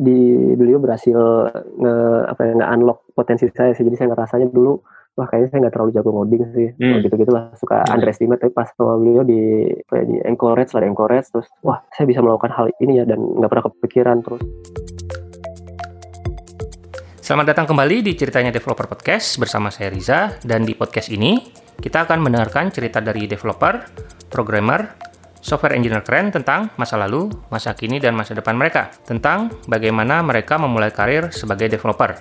di beliau berhasil nge apa ya, nge unlock potensi saya sih. Jadi saya ngerasanya dulu wah kayaknya saya nggak terlalu jago ngoding sih hmm. gitu gitu lah suka hmm. underestimate tapi pas sama beliau di ya, di encourage lah di encourage terus wah saya bisa melakukan hal ini ya dan nggak pernah kepikiran terus Selamat datang kembali di Ceritanya Developer Podcast bersama saya Riza dan di podcast ini kita akan mendengarkan cerita dari developer, programmer, software engineer keren tentang masa lalu, masa kini, dan masa depan mereka, tentang bagaimana mereka memulai karir sebagai developer.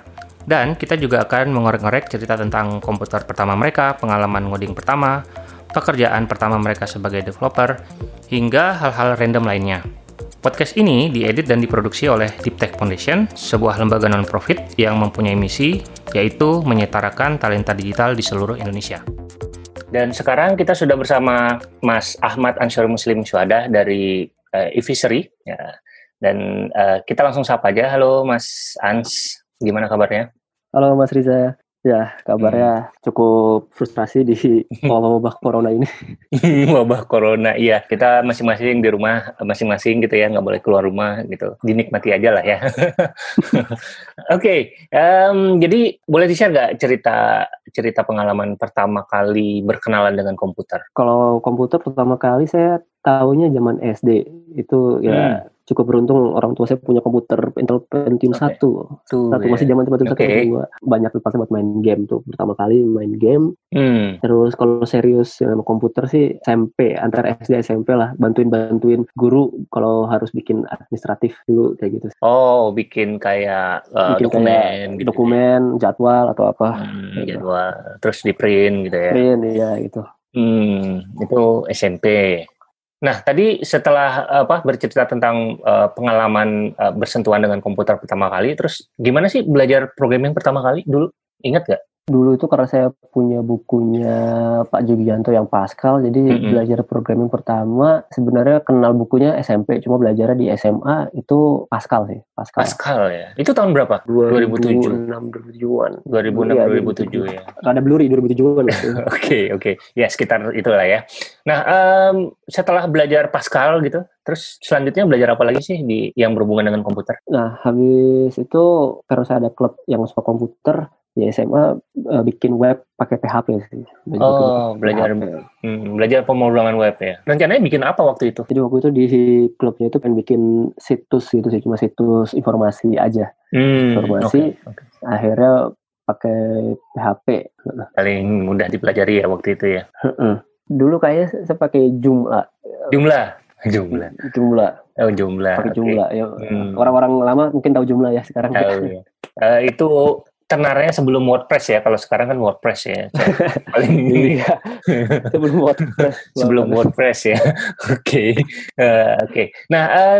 Dan kita juga akan mengorek-ngorek cerita tentang komputer pertama mereka, pengalaman ngoding pertama, pekerjaan pertama mereka sebagai developer, hingga hal-hal random lainnya. Podcast ini diedit dan diproduksi oleh Deep Tech Foundation, sebuah lembaga non-profit yang mempunyai misi yaitu menyetarakan talenta digital di seluruh Indonesia. Dan sekarang kita sudah bersama Mas Ahmad Ansor Muslim Syuhada dari uh, Evisery. Ya. Dan uh, kita langsung sapa aja. Halo Mas Ans, gimana kabarnya? Halo Mas Riza. Ya, kabarnya hmm. cukup frustrasi di wabah corona ini. wabah corona, iya. Kita masing-masing di rumah, masing-masing gitu ya, nggak boleh keluar rumah gitu. Dinikmati aja lah ya. Oke, okay, um, jadi boleh di-share nggak cerita cerita pengalaman pertama kali berkenalan dengan komputer? Kalau komputer pertama kali saya tahunya zaman SD. Itu ya hmm cukup beruntung orang tua saya punya komputer Intel Pentium okay. 1 satu yeah. masih zaman Pentium okay. 1 banyak dipakai buat main game tuh pertama kali main game hmm. terus kalau serius dengan komputer sih SMP antara SD SMP lah bantuin bantuin guru kalau harus bikin administratif dulu kayak gitu oh bikin kayak uh, bikin dokumen kayak gitu ya? dokumen jadwal atau apa hmm, gitu. jadwal terus di print gitu ya print iya gitu hmm itu SMP Nah, tadi setelah apa bercerita tentang uh, pengalaman uh, bersentuhan dengan komputer pertama kali, terus gimana sih belajar programming pertama kali dulu? Ingat gak? Dulu itu karena saya punya bukunya Pak Jugianto yang Pascal, jadi mm -hmm. belajar programming pertama sebenarnya kenal bukunya SMP, cuma belajarnya di SMA itu Pascal sih, Pascal. Pascal ya. Itu tahun berapa? 2007. 2006 2007-an. 2006 ya, 2007 ya. Ada blurry 2007-an. Oke, oke. Ya sekitar itulah ya. Nah, um, setelah belajar Pascal gitu, terus selanjutnya belajar apa lagi sih di yang berhubungan dengan komputer? Nah, habis itu karena saya ada klub yang suka komputer, di SMA uh, eh, bikin web pakai PHP sih. Belajar oh, belajar hmm, belajar pemrograman web ya. Rencananya bikin apa waktu itu? Jadi waktu itu di klubnya itu pengen bikin situs gitu sih, cuma situs informasi aja. Hmm, informasi. Okay, okay. Akhirnya pakai PHP. Paling mudah dipelajari ya waktu itu ya. Dulu kayaknya saya pakai Joomla. Joomla. Joomla. Joomla. Oh, Joomla. Pakai okay. Ya, hmm. Orang-orang lama mungkin tahu Joomla ya sekarang. Tahu ya. Uh, itu kenarnya sebelum WordPress ya. Kalau sekarang kan WordPress ya. Paling iya. sebelum WordPress. sebelum WordPress ya. Oke. okay. Uh, Oke. Okay. Nah, uh,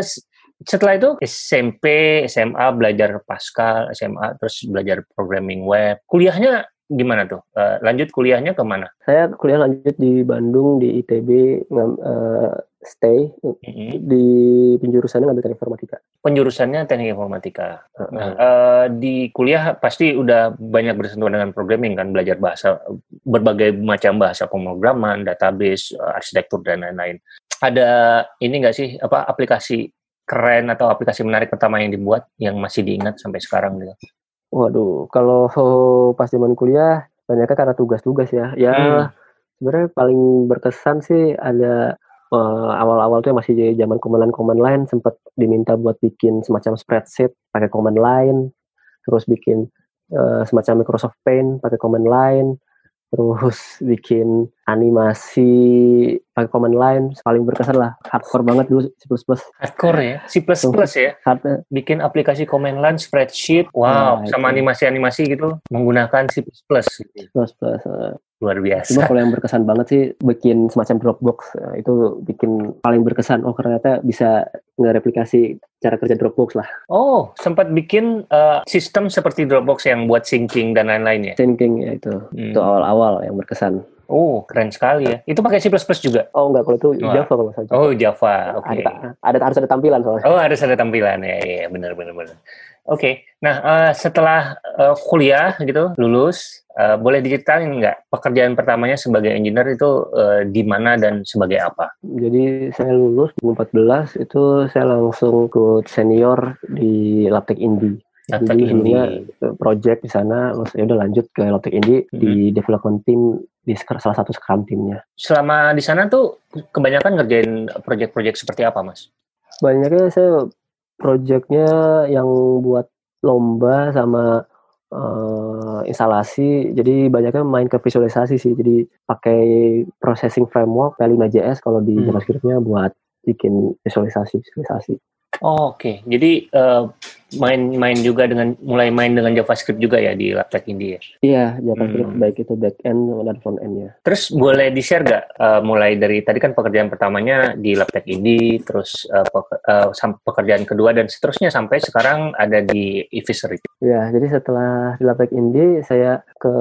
setelah itu SMP, SMA belajar Pascal, SMA terus belajar programming web. Kuliahnya gimana tuh? Uh, lanjut kuliahnya ke mana? Saya kuliah lanjut di Bandung di ITB uh, stay mm-hmm. di penjurusannya ngambil teknik informatika. Penjurusannya teknik informatika. Nah, uh, di kuliah pasti udah banyak bersentuhan dengan programming kan, belajar bahasa berbagai macam bahasa pemrograman, database, uh, arsitektur dan lain-lain. Ada ini enggak sih apa aplikasi keren atau aplikasi menarik pertama yang dibuat yang masih diingat sampai sekarang gitu? Waduh, kalau pas zaman kuliah banyaknya karena tugas-tugas ya. Ya hmm. sebenarnya paling berkesan sih ada uh, awal-awal tuh masih zaman command command line sempat diminta buat bikin semacam spreadsheet pakai command line terus bikin uh, semacam Microsoft Paint pakai command line terus bikin animasi pakai command line paling berkesan lah hardcore banget dulu C++ hardcore ya C++ ya Hard, bikin aplikasi command line spreadsheet wow nah, sama animasi-animasi gitu menggunakan C++ C++ luar biasa. Cuma kalau yang berkesan banget sih bikin semacam Dropbox nah, itu bikin paling berkesan. Oh ternyata bisa nge-replikasi cara kerja Dropbox lah. Oh sempat bikin uh, sistem seperti Dropbox yang buat syncing dan lain-lain ya? Syncing ya itu hmm. itu awal-awal yang berkesan. Oh, keren sekali ya. Itu pakai C++ juga? Oh, enggak, kalau itu Wah. Java kalau saja. Oh, Java. Oke. Okay. Ada, ada harus ada tampilan soalnya. Oh, harus ada tampilan ya. Iya, benar benar benar. Oke. Okay. Nah, uh, setelah uh, kuliah gitu, lulus, uh, boleh diceritain nggak pekerjaan pertamanya sebagai engineer itu uh, di mana dan sebagai apa? Jadi saya lulus 2014 itu saya langsung ke senior di Labtech Indi. Jadi dulunya project di sana, ya udah lanjut ke Labtech Indi hmm. di development team di salah satu scrum timnya. Selama di sana tuh kebanyakan ngerjain project-project seperti apa, Mas? Banyaknya saya projectnya yang buat lomba sama uh, instalasi. Jadi banyaknya main ke visualisasi sih. Jadi pakai processing framework P5JS kalau di hmm. JavaScript-nya buat bikin visualisasi visualisasi. Oh, Oke, okay. jadi uh, main-main juga dengan mulai main dengan JavaScript juga ya di Labtech ini ya? Iya, JavaScript hmm. baik itu back end dan front end ya. Terus boleh di share nggak uh, mulai dari tadi kan pekerjaan pertamanya di Labtech ini, terus uh, pekerjaan kedua dan seterusnya sampai sekarang ada di Evisery. Ya, jadi setelah di Labtech Indie saya ke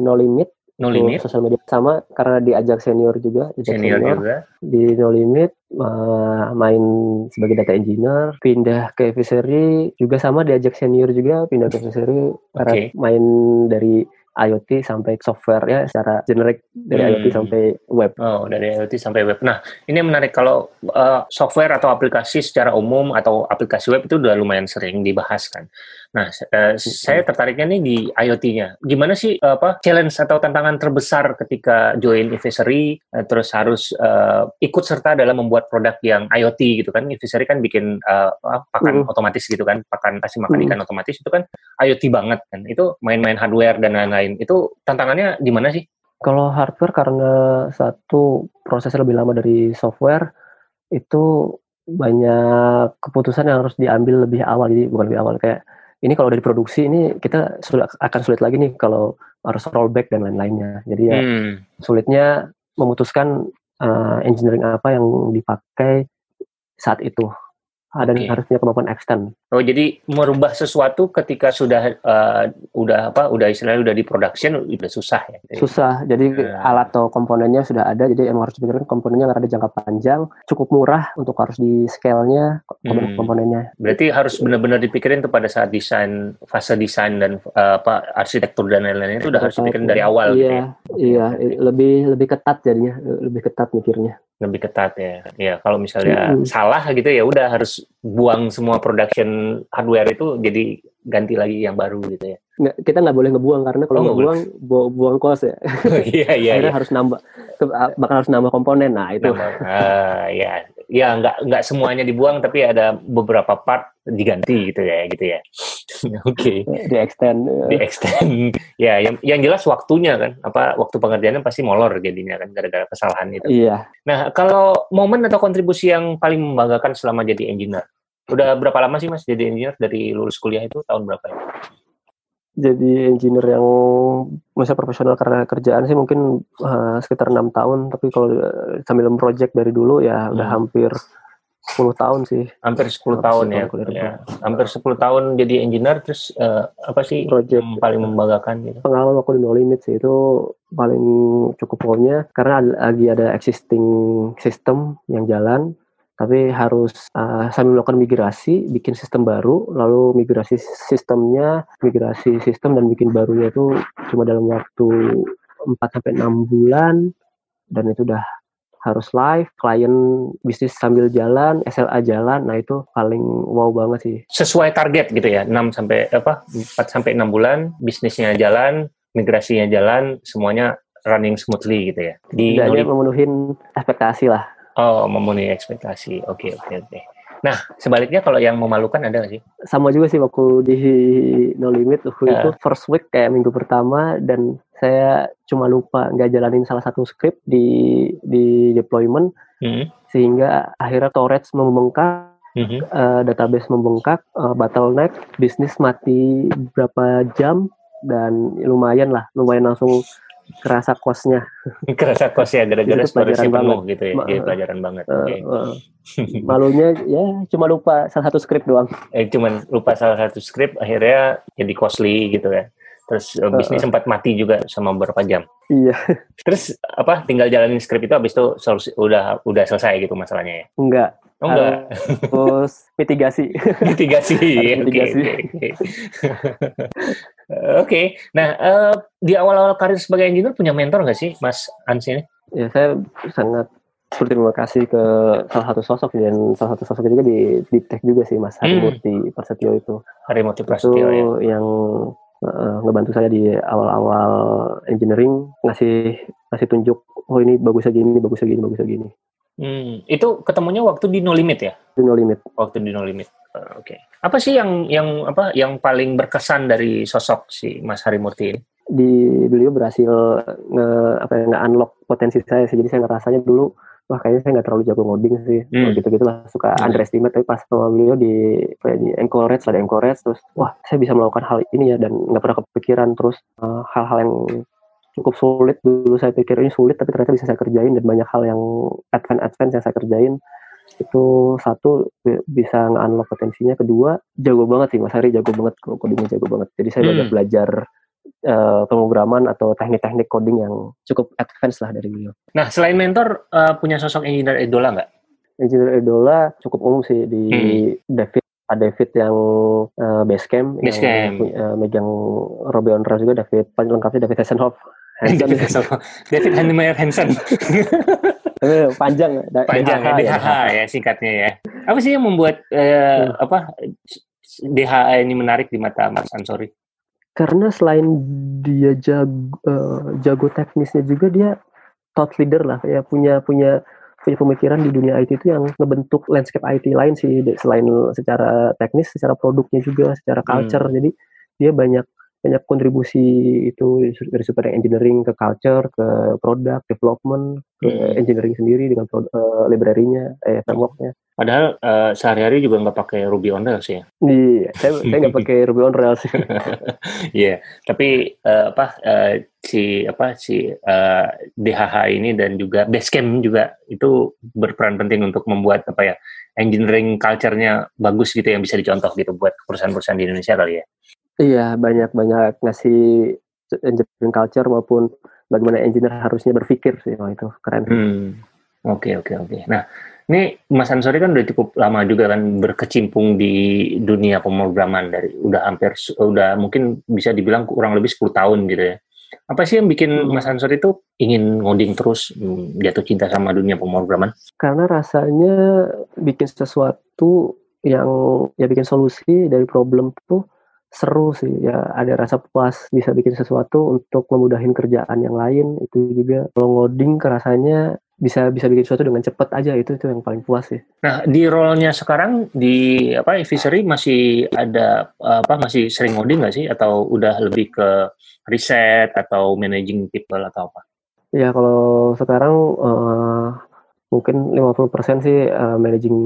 No Limit No Limit sosial media sama karena diajak senior juga senior, senior juga di No Limit uh, main sebagai data engineer pindah ke Evisery juga sama diajak senior juga pindah ke Evisery okay. karena main dari IoT sampai software ya secara generik dari hmm. IoT sampai web. Oh, dari IoT sampai web. Nah, ini menarik kalau uh, software atau aplikasi secara umum atau aplikasi web itu udah lumayan sering dibahas kan. Nah, uh, saya tertariknya nih di IoT-nya. Gimana sih uh, apa challenge atau tantangan terbesar ketika join Evisery uh, terus harus uh, ikut serta dalam membuat produk yang IoT gitu kan. Evisery kan bikin uh, pakan uh. otomatis gitu kan, pakan kasih makan uh. ikan otomatis itu kan IoT banget kan. Itu main-main hardware dan lain-lain lain itu tantangannya di mana sih? Kalau hardware karena satu proses lebih lama dari software itu banyak keputusan yang harus diambil lebih awal jadi bukan lebih awal kayak ini kalau dari produksi ini kita sudah akan sulit lagi nih kalau harus rollback dan lain-lainnya jadi ya hmm. sulitnya memutuskan uh, engineering apa yang dipakai saat itu dan okay. harus punya kemampuan extend. Oh jadi merubah sesuatu ketika sudah uh, udah apa udah istilahnya udah di production udah susah ya. Susah. Jadi uh. alat atau komponennya sudah ada jadi emang harus dipikirkan komponennya nggak ada jangka panjang, cukup murah untuk harus di scale-nya komponen hmm. komponennya. Berarti harus benar-benar dipikirin tuh pada saat desain fase desain dan uh, apa arsitektur dan lain-lain itu udah harus dipikirin dari awal iya, gitu ya. Iya, lebih lebih ketat jadinya, lebih ketat mikirnya lebih ketat ya. Ya kalau misalnya hmm. salah gitu ya udah harus buang semua production hardware itu jadi ganti lagi yang baru gitu ya. Nggak, kita nggak boleh ngebuang karena kalau oh, ngebuang bu buang kos ya. Oh, iya iya. Akhirnya iya. harus nambah bakal harus nambah komponen. Nah itu. Nambah, uh, ya ya nggak nggak semuanya dibuang tapi ada beberapa part diganti gitu ya gitu ya. Oke. okay. Di extend. Di extend. ya yang yang jelas waktunya kan apa waktu pengerjaannya pasti molor jadinya kan gara-gara kesalahan itu. Iya. Nah kalau momen atau kontribusi yang paling membanggakan selama jadi engineer Udah berapa lama sih Mas jadi engineer dari lulus kuliah itu tahun berapa ya? Jadi engineer yang masa profesional karena kerjaan sih mungkin uh, sekitar enam tahun, tapi kalau uh, sambil project dari dulu ya hmm. udah hampir 10 tahun sih. Hampir 10 tahun ya. ya. Hampir 10 tahun jadi engineer terus uh, apa sih project yang paling membanggakan gitu? Pengalaman aku di No Limit sih itu paling cukup pokoknya karena lagi ada existing system yang jalan tapi harus uh, sambil melakukan migrasi, bikin sistem baru, lalu migrasi sistemnya, migrasi sistem dan bikin barunya itu cuma dalam waktu 4 sampai 6 bulan dan itu udah harus live, klien bisnis sambil jalan, SLA jalan, nah itu paling wow banget sih. Sesuai target gitu ya, 6 sampai apa 4 sampai 6 bulan bisnisnya jalan, migrasinya jalan, semuanya running smoothly gitu ya. Di memenuhi ekspektasi lah Oh, memenuhi ekspektasi. Oke, okay, oke, okay, oke. Okay. Nah, sebaliknya kalau yang memalukan ada nggak sih? Sama juga sih waktu di No Limit waktu uh. itu first week kayak minggu pertama dan saya cuma lupa nggak jalanin salah satu script di di deployment hmm. sehingga akhirnya storage membengkak hmm. uh, database membengkak, uh, bottleneck, bisnis mati berapa jam dan lumayan lah, lumayan langsung kerasa kosnya kerasa kosnya gara-gara pelajaran penuh gitu ya Ma iya, pelajaran banget uh, okay. uh, malunya ya cuma lupa salah satu skrip doang eh cuma lupa salah satu skrip akhirnya jadi costly gitu ya Terus uh, bisnis uh, sempat mati juga sama beberapa jam. Iya. Terus apa? Tinggal jalanin skrip itu habis itu solusi udah udah selesai gitu masalahnya ya? Enggak. Oh, enggak. Terus mitigasi. mitigasi. mitigasi. Oke. Okay, okay. Nah, uh, di awal-awal karir sebagai engineer punya mentor nggak sih, Mas Ans ini? Ya, saya sangat berterima kasih ke salah satu sosok dan salah satu sosok juga di di tech juga sih Mas Harimurti hmm. Prasetyo itu. Harimurti Prasetyo itu ya. yang uh, ngebantu saya di awal-awal engineering ngasih ngasih tunjuk oh ini bagusnya gini, bagusnya gini, bagusnya gini. Hmm, itu ketemunya waktu di No Limit ya? Di No Limit. Waktu di No Limit. Uh, Oke. Okay. Apa sih yang yang apa yang paling berkesan dari sosok si Mas Harimurti ini? Di beliau berhasil nge apa ya, nge unlock potensi saya sih. Jadi saya ngerasanya dulu wah kayaknya saya nggak terlalu jago ngoding sih hmm. gitu gitu lah suka hmm. underestimate tapi pas sama beliau di kayak di encourage ada encourage terus wah saya bisa melakukan hal ini ya dan nggak pernah kepikiran terus hal eh, hal-hal yang cukup sulit dulu saya pikir ini sulit tapi ternyata bisa saya kerjain dan banyak hal yang advance advance yang saya kerjain itu satu bisa nge-unlock potensinya kedua jago banget sih Mas Hari jago banget codingnya jago banget jadi saya hmm. banyak belajar uh, pemrograman atau teknik-teknik coding yang cukup advance lah dari beliau. Nah, selain mentor, uh, punya sosok engineer idola nggak? Engineer idola cukup umum sih di hmm. David Pak David yang uh, Basecamp, Basecamp. yang uh, megang Robbie Onra juga David paling lengkapnya David Hasselhoff. Hansen. David Hasselhoff. David Hannemeyer Hansen. panjang panjang DHH, ya, DHH ya singkatnya ya. Apa sih yang membuat uh, hmm. apa DHA ini menarik di mata Mas Ansori? karena selain dia jago, uh, jago teknisnya juga dia thought leader lah ya punya punya punya pemikiran di dunia IT itu yang ngebentuk landscape IT lain sih selain secara teknis secara produknya juga secara hmm. culture hmm. jadi dia banyak banyak kontribusi itu dari super engineering ke culture ke produk development ke hmm. engineering sendiri dengan uh, library-nya eh framework-nya Padahal uh, sehari-hari juga nggak pakai Ruby on Rails ya? Iya, saya saya nggak pakai Ruby on Rails. Iya, yeah, tapi uh, apa uh, si apa si uh, DHH ini dan juga Basecamp juga itu berperan penting untuk membuat apa ya engineering culture-nya bagus gitu yang bisa dicontoh gitu buat perusahaan-perusahaan di Indonesia kali ya. Iya, banyak-banyak ngasih engineering culture maupun bagaimana engineer harusnya berpikir sih, oh, itu keren. Hmm. Oke, oke, oke. Nah, ini Mas Ansori kan udah cukup lama juga kan berkecimpung di dunia pemrograman dari udah hampir udah mungkin bisa dibilang kurang lebih 10 tahun gitu ya. Apa sih yang bikin hmm. Mas Ansori itu ingin ngoding terus hmm, jatuh cinta sama dunia pemrograman? Karena rasanya bikin sesuatu yang ya bikin solusi dari problem tuh seru sih ya ada rasa puas bisa bikin sesuatu untuk memudahin kerjaan yang lain itu juga kalau ngoding rasanya bisa bisa bikin sesuatu dengan cepat aja itu itu yang paling puas sih. Nah di role-nya sekarang di apa Visery masih ada apa masih sering ngoding nggak sih atau udah lebih ke riset atau managing people atau apa? Ya kalau sekarang uh, mungkin 50% sih uh, managing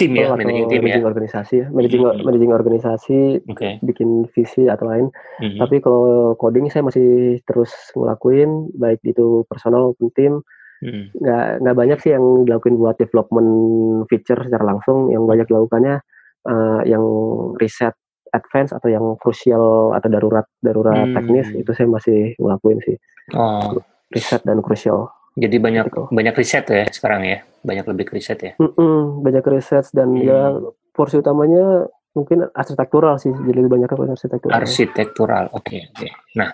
tim ya, managing tim managing ya. organisasi ya, managing mm-hmm. managing organisasi, okay. bikin visi atau lain. Mm-hmm. Tapi kalau coding saya masih terus ngelakuin baik itu personal maupun tim. Mm-hmm. Nggak nggak banyak sih yang dilakuin buat development feature secara langsung. Yang banyak dilakukannya uh, yang riset advance atau yang krusial atau darurat darurat hmm. teknis itu saya masih ngelakuin sih. Oh. Riset dan krusial. Jadi banyak gitu. banyak riset ya sekarang ya, banyak lebih riset ya. Mm -mm, banyak riset dan hmm. ya porsi utamanya mungkin arsitektural sih, jadi lebih banyak ke arsitektural. Arsitektural, oke okay, oke. Okay. Nah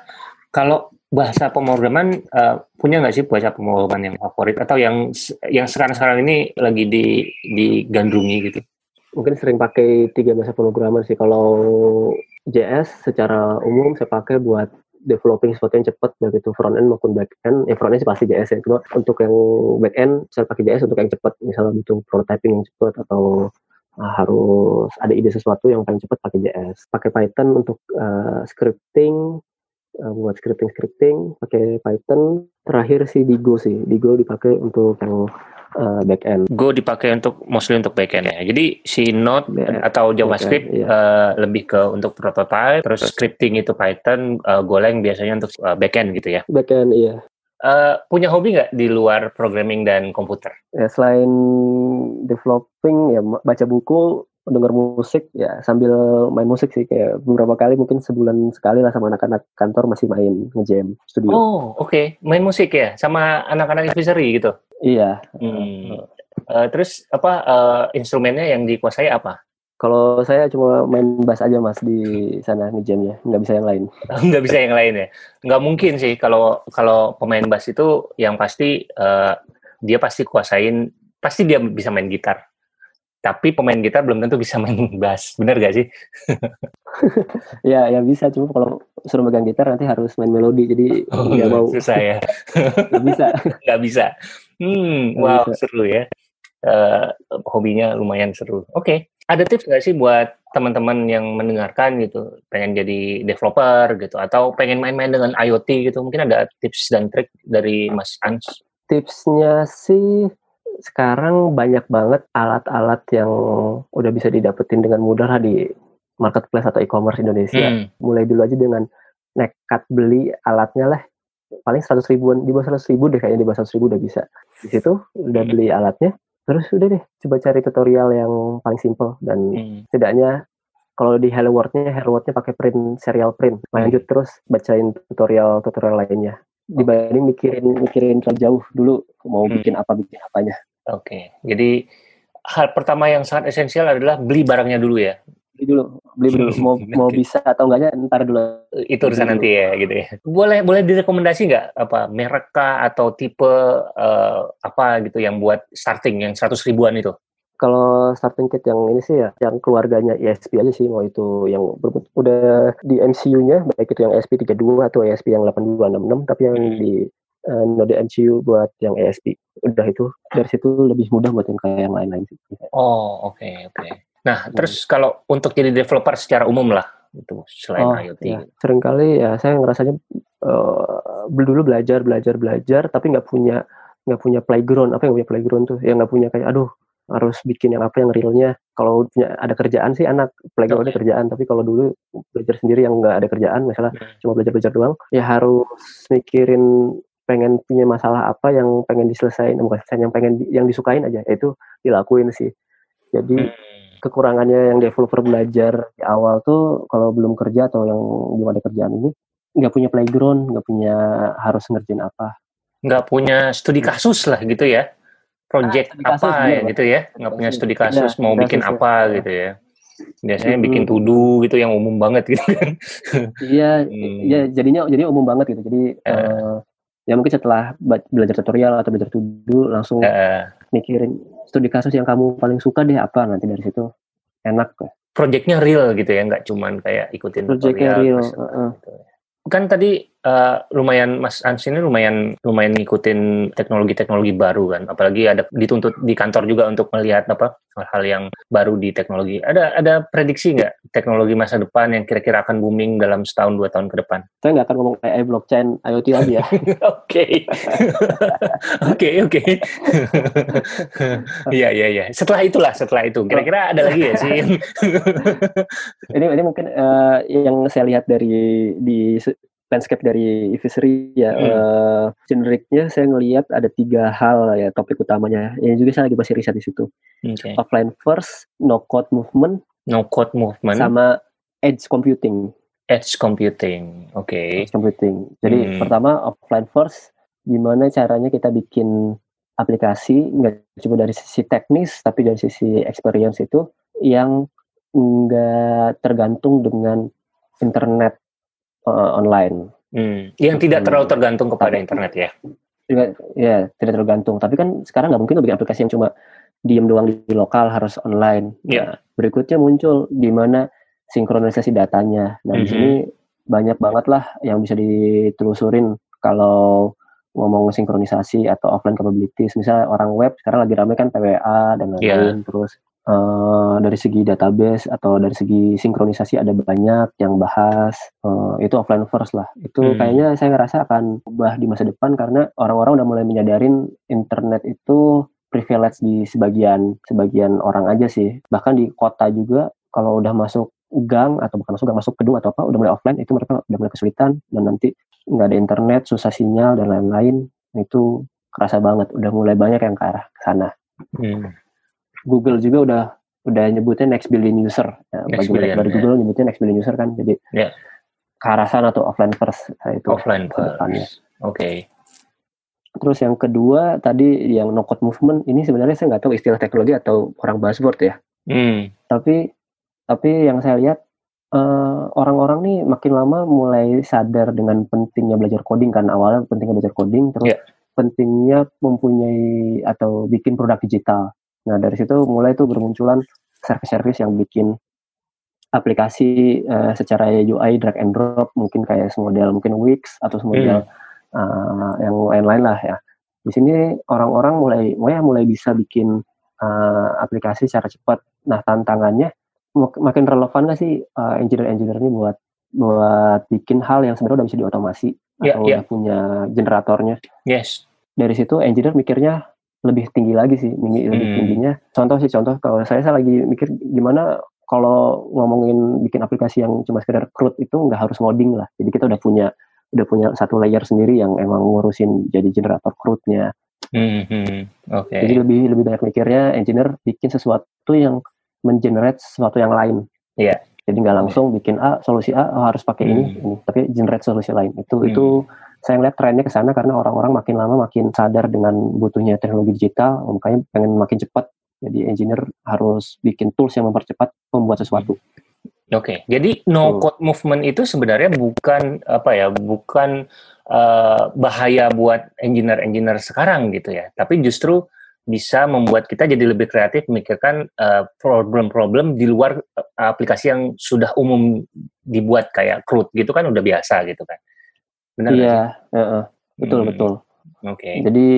kalau bahasa pemrograman uh, punya nggak sih bahasa pemrograman yang favorit atau yang yang sekarang-sekarang ini lagi di digandrungi gitu? Mungkin sering pakai tiga bahasa pemrograman sih. Kalau JS secara umum saya pakai buat developing sesuatu yang cepat baik itu front end maupun back end. Ya front end sih pasti JS ya. Cuma untuk yang back end saya pakai JS untuk yang cepat. Misalnya butuh prototyping yang cepat atau uh, harus ada ide sesuatu yang paling cepat pakai JS pakai Python untuk uh, scripting uh, buat scripting scripting pakai Python terakhir sih Digo sih Digo dipakai untuk yang uh, backend. Go dipakai untuk mostly untuk backend ya. Jadi si Node yeah, atau JavaScript yeah. uh, lebih ke untuk prototype, terus scripting itu Python, uh, Golang biasanya untuk uh, backend gitu ya. Backend iya. Uh, punya hobi nggak di luar programming dan komputer? Ya, selain developing ya baca buku denger musik ya sambil main musik sih kayak beberapa kali mungkin sebulan sekali lah sama anak-anak kantor masih main ngejam studio. Oh oke okay. main musik ya sama anak-anak advisory gitu. Iya. Hmm. Uh, terus apa uh, instrumennya yang dikuasai apa? Kalau saya cuma main bass aja mas di sana ngejamnya, nggak bisa yang lain. nggak bisa yang lain ya? Nggak mungkin sih kalau kalau pemain bass itu yang pasti uh, dia pasti kuasain, pasti dia bisa main gitar tapi pemain gitar belum tentu bisa main bass. Benar gak sih? Ya ya bisa. Cuma kalau suruh megang gitar nanti harus main melodi. Jadi oh, nggak mau. susah ya. Nggak bisa. Nggak bisa. Hmm gak wow bisa. seru ya. Uh, hobinya lumayan seru. Oke okay. ada tips nggak sih buat teman-teman yang mendengarkan gitu? Pengen jadi developer gitu atau pengen main-main dengan IoT gitu? Mungkin ada tips dan trik dari Mas Ans. Tipsnya sih sekarang banyak banget alat-alat yang udah bisa didapetin dengan mudah lah di marketplace atau e-commerce Indonesia. Hmm. Mulai dulu aja dengan nekat beli alatnya lah. Paling seratus ribuan, di bawah seratus ribu deh kayaknya di bawah seratus ribu udah bisa. Di situ udah hmm. beli alatnya, terus udah deh coba cari tutorial yang paling simple dan hmm. setidaknya kalau di Hello World-nya, Hello World-nya pakai print serial print. Lanjut hmm. terus bacain tutorial-tutorial lainnya dibanding mikirin mikirin terlalu jauh dulu mau hmm. bikin apa bikin apanya. Oke, okay. jadi hal pertama yang sangat esensial adalah beli barangnya dulu ya. Beli dulu, beli dulu. Mau mau bisa atau enggaknya ntar dulu. Itu urusan nanti ya, gitu ya. Boleh boleh direkomendasi nggak apa merek atau tipe uh, apa gitu yang buat starting yang seratus ribuan itu? Kalau starting kit yang ini sih ya, yang keluarganya ESP aja sih, mau itu yang udah di MCU-nya, baik itu yang ESP32 atau ESP yang 8266, tapi yang hmm. di uh, node MCU buat yang ESP. Udah itu, dari situ lebih mudah buat yang kayak yang lain-lain sih. Oh, oke, okay, oke. Okay. Nah, hmm. terus kalau untuk jadi developer secara umum lah, itu selain oh, IoT. Ya. Seringkali ya saya ngerasanya uh, dulu belajar, belajar, belajar, tapi nggak punya nggak punya playground. Apa yang punya playground tuh? Yang nggak punya kayak, aduh harus bikin yang apa yang realnya. Kalau ada kerjaan sih anak playground ada kerjaan. Tapi kalau dulu belajar sendiri yang nggak ada kerjaan misalnya hmm. cuma belajar belajar doang ya harus mikirin pengen punya masalah apa yang pengen diselesaikan bukan yang pengen yang disukain aja. Itu dilakuin sih. Jadi hmm. kekurangannya yang developer belajar di awal tuh kalau belum kerja atau yang belum ada kerjaan ini nggak punya playground nggak punya harus ngerjain apa. Nggak punya studi kasus lah gitu ya project ah, apa ya gitu ya nggak punya studi iya, kasus ya, mau bikin kasus, apa ya. gitu ya biasanya hmm. bikin tudu gitu yang umum banget gitu kan iya hmm. ya jadinya jadi umum banget gitu jadi uh. Uh, ya mungkin setelah belajar tutorial atau belajar tudu langsung uh. mikirin studi kasus yang kamu paling suka deh apa nanti dari situ enak kok projectnya real gitu ya nggak cuman kayak ikutin projectnya tutorial real uh -uh. Gitu. kan tadi uh, lumayan Mas Ans ini lumayan lumayan ngikutin teknologi-teknologi baru kan. Apalagi ada dituntut di kantor juga untuk melihat apa hal-hal yang baru di teknologi. Ada ada prediksi nggak teknologi masa depan yang kira-kira akan booming dalam setahun dua tahun ke depan? Saya nggak akan ngomong AI blockchain IoT lagi ya. Oke. Oke oke. Iya iya iya. Setelah itulah setelah itu. Kira-kira ada lagi ya sih? Ini ini mungkin uh, yang saya lihat dari di landscape dari Evisery ya hmm. uh, generiknya saya ngelihat ada tiga hal ya topik utamanya yang juga saya lagi masih riset di situ okay. offline first no code movement no code movement sama edge computing edge computing oke okay. edge computing jadi hmm. pertama offline first gimana caranya kita bikin aplikasi nggak cuma dari sisi teknis tapi dari sisi experience itu yang nggak tergantung dengan internet uh, online. Hmm. Yang tidak terlalu tergantung kepada Tapi, internet ya? Ya, tidak tergantung. Tapi kan sekarang nggak mungkin bikin aplikasi yang cuma diem doang di, lokal harus online. Yeah. Nah, berikutnya muncul di mana sinkronisasi datanya. Nah, mm -hmm. di sini banyak banget lah yang bisa ditelusurin kalau ngomong sinkronisasi atau offline capabilities. Misalnya orang web sekarang lagi rame kan PWA dan iya. lain-lain. Yeah. Terus Uh, dari segi database atau dari segi sinkronisasi ada banyak yang bahas. Uh, itu offline first lah. Itu hmm. kayaknya saya ngerasa akan ubah di masa depan karena orang-orang udah mulai menyadarin internet itu privilege di sebagian sebagian orang aja sih. Bahkan di kota juga kalau udah masuk gang atau bukan masuk gang masuk gedung atau apa udah mulai offline itu mereka udah mulai kesulitan dan nanti nggak ada internet susah sinyal dan lain-lain. Itu kerasa banget. Udah mulai banyak yang ke arah sana. Hmm. Google juga udah udah nyebutnya next billion user. Ya, Next billion, dari ya. Google nyebutnya next billion user kan. Jadi Ya. ke arah sana tuh offline first nah, itu Offline first. Oke. Terus yang kedua tadi yang no code movement ini sebenarnya saya nggak tahu istilah teknologi atau orang buzzword ya. Hmm. Tapi tapi yang saya lihat eh, orang-orang nih makin lama mulai sadar dengan pentingnya belajar coding kan awalnya pentingnya belajar coding terus Iya. pentingnya mempunyai atau bikin produk digital. Nah dari situ mulai tuh bermunculan service-service yang bikin aplikasi eh, secara UI drag and drop mungkin kayak semodel mungkin Wix atau semodel eh, yang lain-lain lah ya. Di sini orang-orang mulai mulai mulai bisa bikin eh, aplikasi secara cepat. Nah tantangannya mak- makin relevan nggak sih eh, engineer-engineer ini buat buat bikin hal yang sebenarnya udah bisa diotomasi Iya, atau iya. udah punya generatornya. Yes. Dari situ engineer mikirnya lebih tinggi lagi sih, tinggi- lebih Hmm. tingginya. Contoh sih contoh kalau saya saya lagi mikir gimana kalau ngomongin bikin aplikasi yang cuma sekedar CRUD itu nggak harus ngoding lah. Jadi kita udah punya udah punya satu layer sendiri yang emang ngurusin jadi generator CRUD-nya. Hmm, hmm. Oke. Jadi lebih lebih banyak mikirnya engineer bikin sesuatu yang mengenerate sesuatu yang lain. Iya. Jadi nggak langsung bikin A solusi A oh, harus pakai ini, Hmm. ini, tapi generate solusi lain. Itu Hmm. itu saya ngeliat trennya ke sana karena orang-orang makin lama makin sadar dengan butuhnya teknologi digital, makanya pengen makin cepat. Jadi engineer harus bikin tools yang mempercepat membuat sesuatu. Oke, jadi no code movement itu sebenarnya bukan apa ya, bukan eh, bahaya buat engineer-engineer sekarang gitu ya, tapi justru bisa membuat kita jadi lebih kreatif memikirkan eh, problem-problem di luar eh, aplikasi yang sudah umum dibuat kayak CRUD gitu kan udah biasa gitu kan. Benar Iya, sih? betul Hmm, betul. Oke. Jadi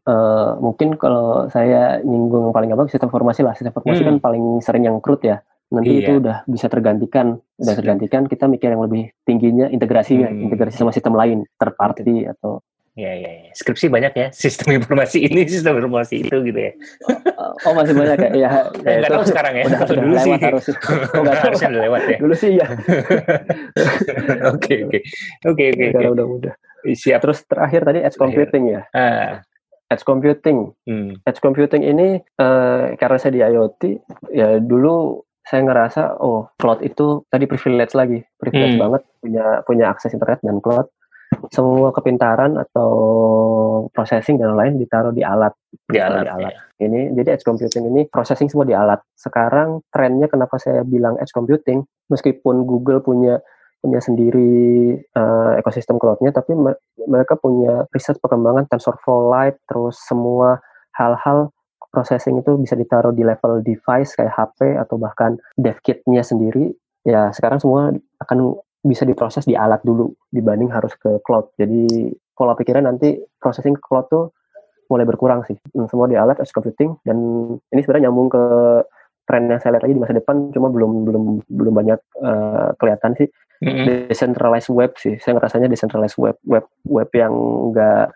eh, mungkin kalau saya nyinggung paling gampang sistem informasi lah. Sistem informasi Hmm. kan paling sering yang CRUD ya. Nanti Iya. itu udah bisa tergantikan, udah Sudah. tergantikan. Kita mikir yang lebih tingginya integrasinya, Hmm. integrasi sama sistem lain, third party atau Ya, ya, ya. Skripsi banyak ya, sistem informasi ini, sistem informasi itu gitu ya. oh masih banyak ya? Ya, ya Nggak tahu sekarang ya, udah, kalau udah dulu sih. lewat harusnya. Oh, nggak tahu. Harusnya udah lewat ya. Dulu sih ya, Oke, oke. Oke, oke, sekarang udah mudah. Siap. Terus terakhir tadi edge computing ya. Ah, Edge computing, hmm. edge computing ini eh, karena saya di IoT, ya dulu saya ngerasa oh cloud itu tadi privilege lagi, privilege Hmm. banget punya punya akses internet dan cloud. Semua kepintaran atau processing dan lain ditaruh di alat. Di alat. di alat. Ini jadi edge computing ini processing semua di alat. Sekarang trennya kenapa saya bilang edge computing, meskipun Google punya punya sendiri eh, ekosistem cloud-nya, tapi me- mereka punya riset perkembangan TensorFlow Lite, terus semua hal-hal processing itu bisa ditaruh di level device kayak HP atau bahkan dev kit-nya sendiri. Ya sekarang semua akan bisa diproses di alat dulu dibanding harus ke cloud. Jadi pola pikirnya nanti processing ke cloud tuh mulai berkurang sih. Hmm, Semua di alat edge computing dan ini sebenarnya nyambung ke tren yang saya lihat lagi di masa depan cuma belum belum belum banyak eh, kelihatan sih Mm-mm. decentralized web sih. Saya ngerasanya decentralized web, web web yang enggak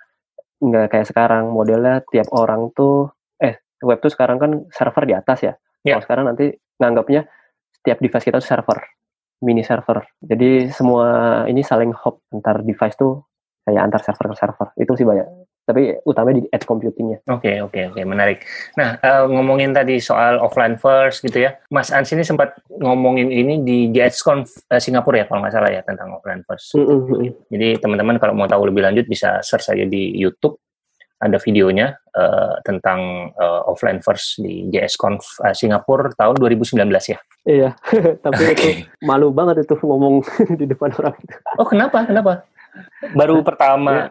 nggak kayak sekarang modelnya tiap orang tuh eh web tuh sekarang kan server di atas ya. Ya. Kalau sekarang nanti nganggapnya setiap device kita tuh server, mini server. Jadi semua ini saling hop antar device tuh kayak antar server ke server. Itu sih banyak. Tapi utamanya di edge computingnya. Oke, oke, oke, menarik. Nah, eh, ngomongin tadi soal offline first gitu ya, Mas Ans ini sempat ngomongin ini di JSConf eh, Singapura ya, kalau nggak salah ya, tentang offline first. Jadi teman-teman kalau mau tahu lebih lanjut bisa search saja di YouTube, ada videonya eh, tentang eh, offline first di JSConf eh, Singapura tahun 2019 ya. Iya, tapi itu malu banget itu ngomong di depan orang. Oh, kenapa? Kenapa? Baru pertama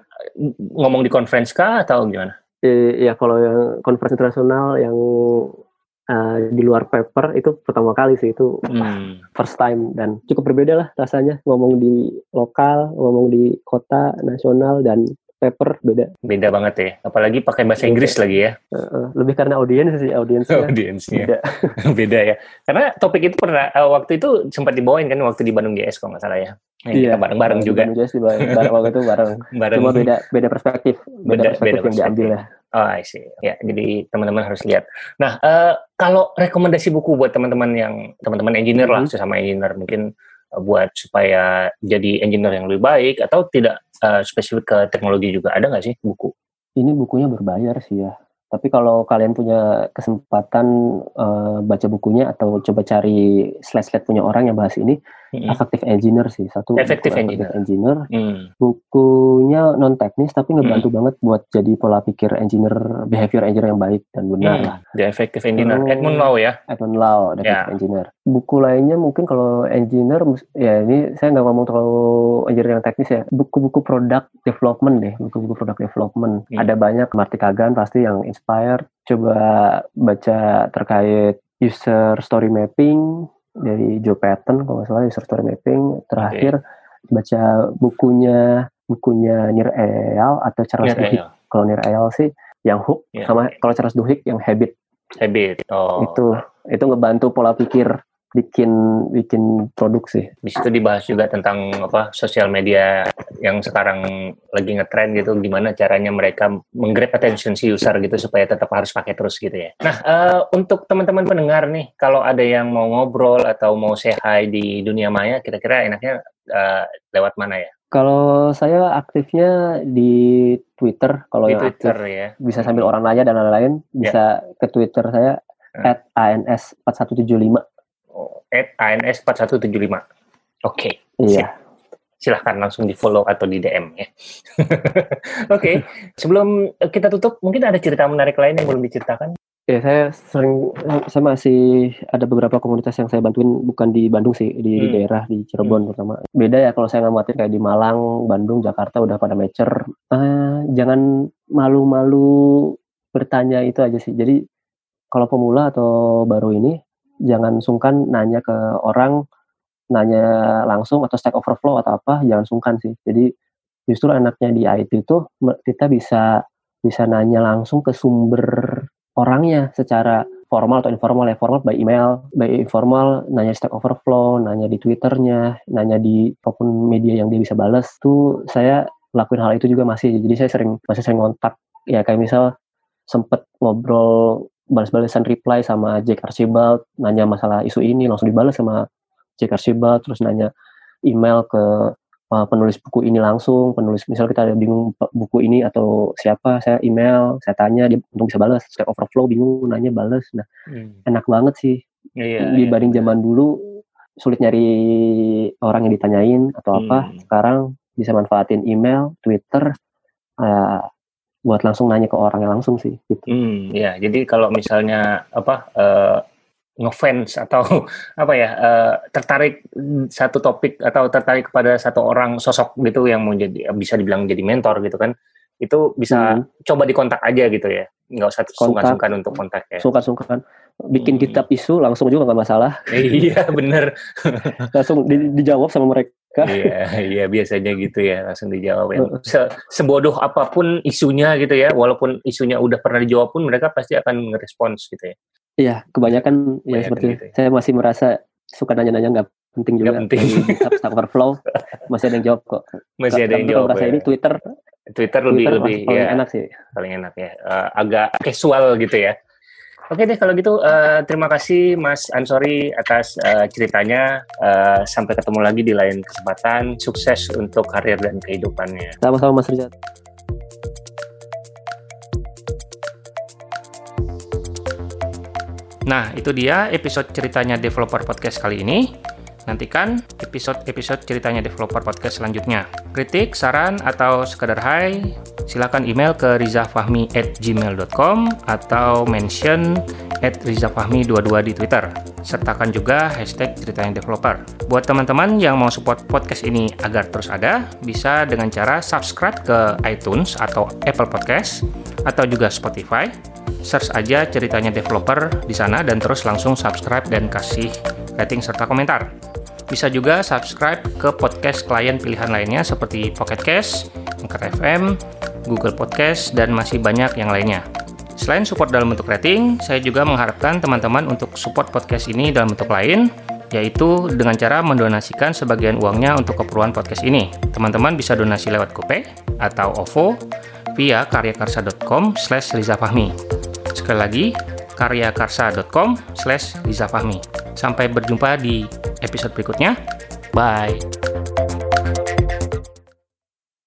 ngomong di conference kah atau gimana? Eh, ya kalau yang conference internasional yang eh, di luar paper itu pertama kali sih itu Hmm. first time dan cukup berbeda lah rasanya ngomong di lokal, ngomong di kota nasional dan paper beda. Beda banget ya, apalagi pakai bahasa Beda. Inggris lagi ya. Lebih karena audiens sih audiensnya audiensnya beda. beda ya karena topik itu pernah eh, waktu itu sempat dibawain kan waktu di Bandung GS kalau nggak salah ya Nah, kita bareng-bareng juga Bandung Jazz di bareng, waktu itu bareng. bareng Cuma beda beda perspektif, beda, Beda- perspektif beda yang diambil ya. oh I see ya jadi teman-teman harus lihat nah eh, kalau rekomendasi buku buat teman-teman yang teman-teman engineer lah Mhm. sesama engineer mungkin buat supaya jadi engineer yang lebih baik atau tidak eh, spesifik ke teknologi juga ada nggak sih buku Ini bukunya berbayar sih ya. Tapi kalau kalian punya kesempatan uh, baca bukunya atau coba cari slide-slide punya orang yang bahas ini, hmm. Effective Engineer sih satu. Effective Engineer. engineer. Hmm. Bukunya non teknis tapi ngebantu hmm. banget buat jadi pola pikir engineer, behavior engineer yang baik dan benar hmm. lah. The Effective Engineer. Terus, Edmund Lau ya. Edmund Lau, The yeah. Effective Engineer. Buku lainnya mungkin kalau engineer, ya ini saya nggak ngomong terlalu engineer yang teknis ya. Buku-buku product development deh, buku-buku product development. Hmm. Ada banyak Marty Kagan pasti yang inspired. Coba baca terkait user story mapping dari Joe Patton kalau nggak salah user story mapping. Terakhir okay. baca bukunya bukunya Nir Eyal atau Charles Duhigg. Kalau Nir Eyal sih yang hook yeah. sama kalau Charles Duhigg yang habit. Habit. Oh. Itu itu ngebantu pola pikir bikin bikin produk sih. Di situ dibahas juga tentang apa sosial media yang sekarang lagi ngetrend gitu, gimana caranya mereka menggrab attention si user gitu supaya tetap harus pakai terus gitu ya. Nah uh, untuk teman-teman pendengar nih, kalau ada yang mau ngobrol atau mau say hi di dunia maya, kira-kira enaknya uh, lewat mana ya? Kalau saya aktifnya di Twitter, kalau yang Twitter aktif, ya. bisa sambil orang nanya dan lain-lain, bisa yeah. ke Twitter saya hmm. at ans4175 at ANS 4175. Oke. Okay. Iya. Silahkan langsung di follow atau di DM ya. Oke. okay. Sebelum kita tutup, mungkin ada cerita menarik lain yang belum diceritakan? Ya, saya sering, saya masih ada beberapa komunitas yang saya bantuin bukan di Bandung sih, di, hmm. daerah di Cirebon hmm. terutama. Beda ya kalau saya ngamatin kayak di Malang, Bandung, Jakarta udah pada mature. Uh, jangan malu-malu bertanya itu aja sih. Jadi kalau pemula atau baru ini jangan sungkan nanya ke orang, nanya langsung atau Stack Overflow atau apa, jangan sungkan sih. Jadi justru enaknya di IT itu kita bisa bisa nanya langsung ke sumber orangnya secara formal atau informal ya. Formal by email by informal nanya Stack Overflow nanya di twitternya nanya di apa pun media yang dia bisa balas tuh saya lakuin hal itu juga masih. Jadi saya sering masih sering kontak ya kayak misal sempet ngobrol balas-balasan reply sama Jack Archibald nanya masalah isu ini langsung dibalas sama Jack Archibald terus nanya email ke uh, penulis buku ini langsung penulis misal kita ada bingung buku ini atau siapa saya email saya tanya dia untuk bisa balas Stack Overflow bingung nanya balas nah hmm. enak banget sih yeah, iya, dibanding yeah. zaman dulu sulit nyari orang yang ditanyain atau apa hmm. sekarang bisa manfaatin email Twitter uh, buat langsung nanya ke orangnya langsung sih gitu. Hmm, ya, jadi kalau misalnya apa uh, ngefans atau apa ya uh, tertarik satu topik atau tertarik kepada satu orang sosok gitu yang mau jadi bisa dibilang jadi mentor gitu kan itu bisa hmm. coba dikontak aja gitu ya. Nggak usah sungkan-sungkan untuk kontak ya. Sungkan-sungkan. Bikin hmm. kitab isu langsung juga nggak masalah. Iya bener. Langsung di, dijawab sama mereka iya iya biasanya gitu ya langsung dijawab ya. Se sebodoh apa pun isunya gitu ya walaupun isunya udah pernah dijawab pun mereka pasti akan ngerespons gitu ya. Iya kebanyakan, ya seperti gitu ya. saya masih merasa suka nanya-nanya nggak penting juga gak penting. Stack Overflow masih ada yang jawab kok. Masih ada yang jawab merasa ya. ini Twitter Twitter lebih Twitter lebih paling ya, enak sih. Paling enak ya. Uh, agak casual gitu ya Oke deh kalau gitu uh, terima kasih Mas Ansori atas uh, ceritanya. Uh, sampai ketemu lagi di lain kesempatan. Sukses untuk karir dan kehidupannya. Sama-sama Mas Rizal. Nah, itu dia episode ceritanya Developer Podcast kali ini. Nantikan episode-episode ceritanya developer podcast selanjutnya. Kritik, saran, atau sekedar hai, silakan email ke rizafahmi at gmail.com atau mention at rizafahmi22 di Twitter. Sertakan juga hashtag ceritanya developer. Buat teman-teman yang mau support podcast ini agar terus ada, bisa dengan cara subscribe ke iTunes atau Apple Podcast atau juga Spotify. Search aja ceritanya developer di sana dan terus langsung subscribe dan kasih rating serta komentar. Bisa juga subscribe ke podcast klien pilihan lainnya seperti Pocket Cast, Anchor FM, Google Podcast, dan masih banyak yang lainnya. Selain support dalam bentuk rating, saya juga mengharapkan teman-teman untuk support podcast ini dalam bentuk lain, yaitu dengan cara mendonasikan sebagian uangnya untuk keperluan podcast ini. Teman-teman bisa donasi lewat GoPay atau OVO via karyakarsa.com slash. Sekali lagi, karyakarsa.com slash. Sampai berjumpa di episode berikutnya. Bye.